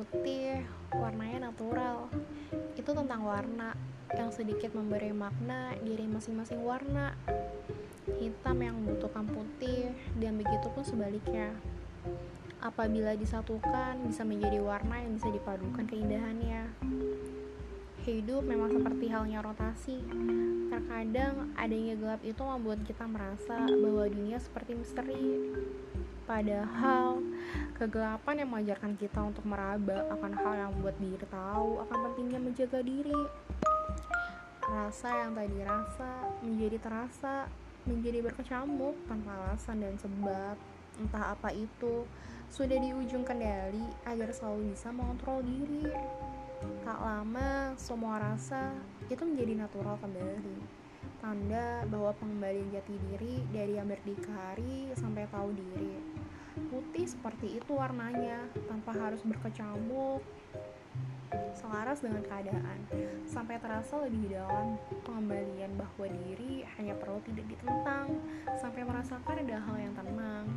putih, warnanya natural. Itu tentang warna yang sedikit memberi makna diri masing-masing warna. Hitam yang membutuhkan putih dan begitu pun sebaliknya. Apabila disatukan bisa menjadi warna yang bisa dipadukan keindahannya. Hidup memang seperti halnya rotasi. Terkadang adanya gelap itu membuat kita merasa bahwa dunia seperti misteri. Padahal kegelapan yang mengajarkan kita untuk meraba akan hal yang membuat diri tahu akan pentingnya menjaga diri. Rasa yang tadi rasa menjadi terasa, menjadi berkecamuk tanpa alasan dan sebab. Entah apa itu, sudah di ujung kendali agar selalu bisa mengontrol diri. Tak lama, semua rasa itu menjadi natural kembali. Tanda bahwa pengembalian jati diri dari yang berdikari sampai tahu diri. Putih seperti itu warnanya, tanpa harus berkecamuk, selaras dengan keadaan, sampai terasa lebih dalam pengembalian bahwa diri hanya perlu tidak ditentang, sampai merasakan ada hal yang tenang,